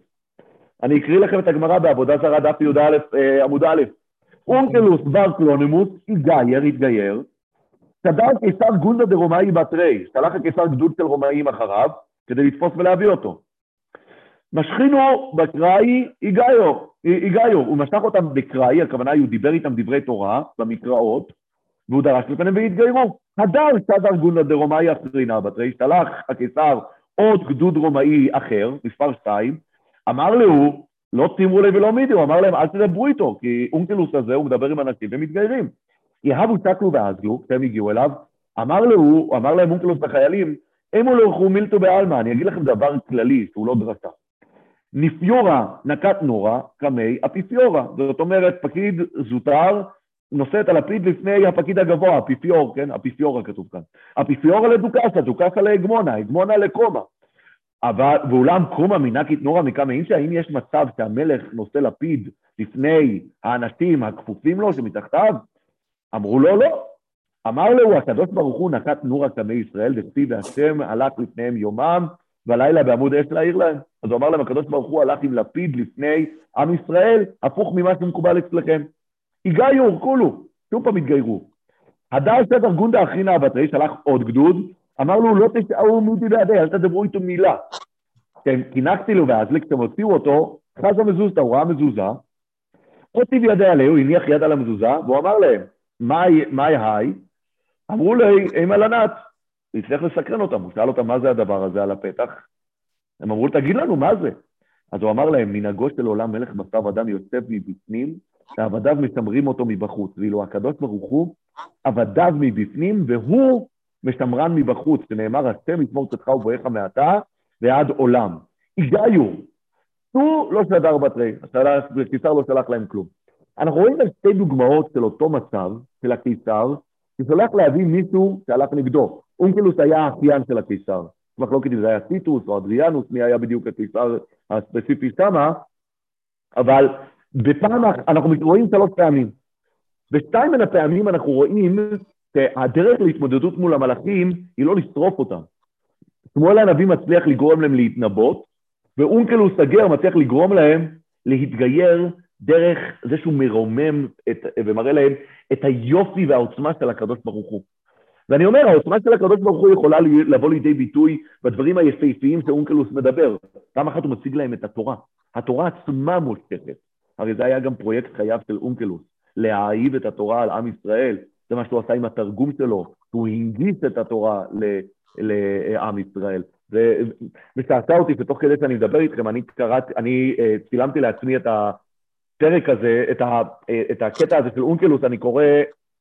אני אקריא לכם את הגמרא בעבודה זרה דף י"א אה, עמוד א'. אונקלוס בר קלונימוס, התגייר, התגייר, סדר קיסר גונדה דרומאי בתרי, שלח הקיסר גדוד של רומאים אחריו, כדי לתפוס ולהביא אותו. משכינו בקראי היגיו, היגיו, הוא משך אותם בקראי, הכוונה היא, הוא דיבר איתם דברי תורה במקראות, והוא דרש לפניהם והתגיירו. הדר סדר גונדה דרומאי אחרינה בתרי, שלח הקיסר עוד גדוד רומאי אחר, מספר שתיים, אמר לו, לא תימרו לי ולא מידי, הוא אמר להם, אל תדברו איתו, כי אונקלוס הזה, הוא מדבר עם אנשים והם מתגיירים. יהבו שקלו ואזלו, כשהם הגיעו אליו, אמר לו, אמר להם אונקלוס בחיילים, אמו לא יכו מילתו בעלמא, אני אגיד לכם דבר כללי, שהוא לא דרשה. נפיורה נקת נורה, קמי אפיפיורה. זאת אומרת, פקיד זוטר נושא את הלפיד לפני הפקיד הגבוה, אפיפיור, כן? אפיפיורה כתוב כאן. אפיפיורה לדוקסה, דוקסה להגמונה, הגמונה לקומה. אבל, ואולם קומה מנקית נורה מקמא אינשא, האם יש מצב שהמלך נושא לפיד לפני האנשים הכפופים לו שמתחתיו? אמרו לו לא. אמר לו, הקדוש ברוך הוא נקט נורה קמי ישראל, וכפי והשם הלך לפניהם יומם, והלילה בעמוד אש להעיר להם. אז הוא אמר להם, הקדוש ברוך הוא הלך עם לפיד לפני עם ישראל, הפוך ממה שמקובל אצלכם. היגיור, כולו, שוב פעם התגיירו. הדר סדר גונדה אחרינה הבטרי שלח עוד גדוד, אמר לו, לא תשארו מודי בידי, אל תדברו איתו מילה. כן, קינקתי לו ואזליק, כשהם הוציאו אותו, חזה מזוזתא, הוא ראה מזוזה, הוציב ידי עליהו, הניח יד על המזוזה, והוא אמר להם, מהי היי? אמרו לי, אימא לנת. הוא הצליח לסקרן אותם, הוא שאל אותם מה זה הדבר הזה על הפתח. הם אמרו, תגיד לנו, מה זה? אז הוא אמר להם, מנהגו של עולם מלך בשר אדם יוצא מבפנים, שעבדיו משמרים אותו מבחוץ, ואילו הקדוש ברוך הוא, עבדיו מבפנים, והוא משמרן מבחוץ, שנאמר, השם ישמור צאתך ובואך מעתה ועד עולם. היגיו, הוא לא שדר בתרי, הקיסר לא שלח להם כלום. אנחנו רואים שתי דוגמאות של אותו מצב, של הקיסר, ששולח להביא מישהו שהלך נגדו. אונקלוס היה האחיין של הקיסר. מחלוקת אם זה היה טיטוס או אדריאנוס, מי היה בדיוק הקיסר הספציפי שמה, אבל בפעם, אנחנו רואים שלוש פעמים. בשתיים מן הפעמים אנחנו רואים שהדרך להתמודדות מול המלאכים היא לא לשרוף אותם. שמואל הנביא מצליח לגרום להם להתנבאות, ואונקלוס הגר מצליח לגרום להם להתגייר דרך זה שהוא מרומם את, ומראה להם את היופי והעוצמה של הקדוש ברוך הוא. ואני אומר, העוצמה של הקדוש ברוך הוא יכולה לבוא לידי ביטוי בדברים היפהפיים שאונקלוס מדבר. פעם אחת הוא מציג להם את התורה. התורה עצמה מושכת. הרי זה היה גם פרויקט חייו של אונקלוס, להאהיב את התורה על עם ישראל. זה מה שהוא עשה עם התרגום שלו, הוא הנגיש את התורה לעם ישראל. זה משעשע אותי שתוך כדי שאני מדבר איתכם, אני קראתי, אני אה, צילמתי לעצמי את הפרק הזה, את, ה, אה, את הקטע הזה של אונקלוס, אני קורא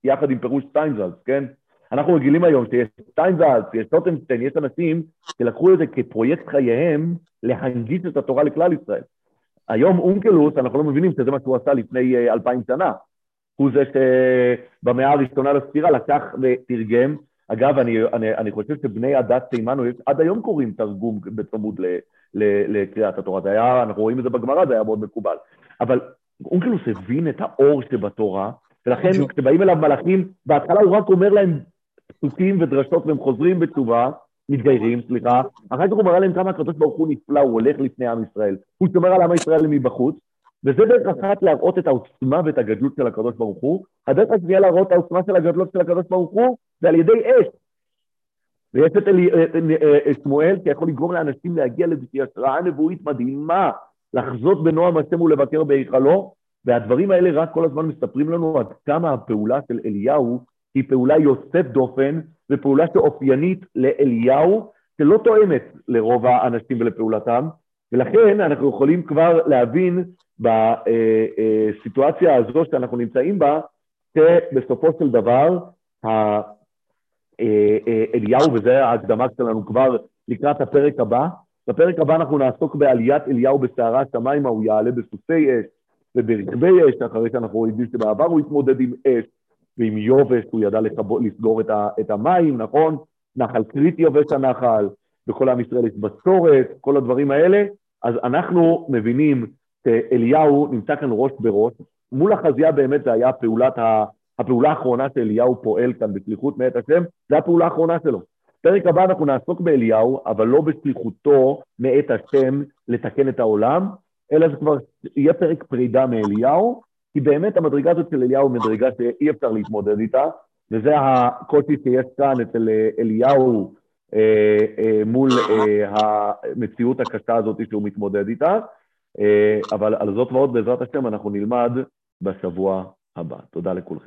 יחד עם פירוש שטיינזלץ, כן? אנחנו רגילים היום שיש שטיינזלץ, יש שוטנשטיין, יש אנשים שלקחו את זה כפרויקט חייהם להנגיש את התורה לכלל ישראל. היום אונקלוס, אנחנו לא מבינים שזה מה שהוא עשה לפני אה, אלפיים שנה. הוא זה שבמאה הראשונה לספירה לקח ותרגם אגב, אני, אני, אני חושב שבני הדת תימנו עד היום קוראים תרגום בצמוד לקריאת התורה. זה היה, אנחנו רואים את זה בגמרא, זה היה מאוד מקובל. אבל אונקלוס הבין את האור שבתורה, ולכן כשבאים אליו מלאכים, בהתחלה הוא רק אומר להם פסוקים ודרשות והם חוזרים בתשובה, מתגיירים, סליחה, אחר כך הוא מראה להם כמה הקדוש ברוך הוא נפלא, הוא הולך לפני עם ישראל. הוא שומר על עם ישראל מבחוץ, וזה דרך אחת להראות את העוצמה ואת הגדלות של הקדוש ברוך הוא. הדרך השנייה להראות את העוצמה של הגדלות של הקדוש ברוך הוא זה על ידי אש. ויש את שמואל שיכול לגרום לאנשים להגיע לאיזושהי השראה נבואית מדהימה, לחזות בנועם השם ולבקר בהיכלו, והדברים האלה רק כל הזמן מספרים לנו עד כמה הפעולה של אליהו היא פעולה יוצאת דופן ופעולה שאופיינית לאליהו, שלא תואמת לרוב האנשים ולפעולתם, ולכן אנחנו יכולים כבר להבין בסיטואציה הזו שאנחנו נמצאים בה, שבסופו של דבר אליהו, וזו ההקדמה שלנו כבר לקראת הפרק הבא, בפרק הבא אנחנו נעסוק בעליית אליהו בסערה השמיימה, הוא יעלה בסוסי אש וברכבי אש, אחרי שאנחנו רואים שבעבר הוא התמודד עם אש ועם יובש, הוא ידע לסגור את, המים, נכון? נחל קריט יובש הנחל, בכל עם ישראל יש בצורת, כל הדברים האלה, אז אנחנו מבינים שאליהו נמצא כאן ראש בראש, מול החזייה באמת זה היה פעולת ה... הפעולה האחרונה שאליהו פועל כאן בשליחות מאת השם, זה הפעולה האחרונה שלו. פרק הבא אנחנו נעסוק באליהו, אבל לא בשליחותו מאת השם לתקן את העולם, אלא זה כבר יהיה פרק פרידה מאליהו, כי באמת המדרגה הזאת של אליהו היא מדרגה שאי אפשר להתמודד איתה, וזה הקושי שיש כאן אצל אה, אליהו אה, אה, מול אה, המציאות הקשה הזאת שהוא מתמודד איתה, אה, אבל על זאת ועוד בעזרת השם אנחנו נלמד בשבוע הבא. תודה לכולכם.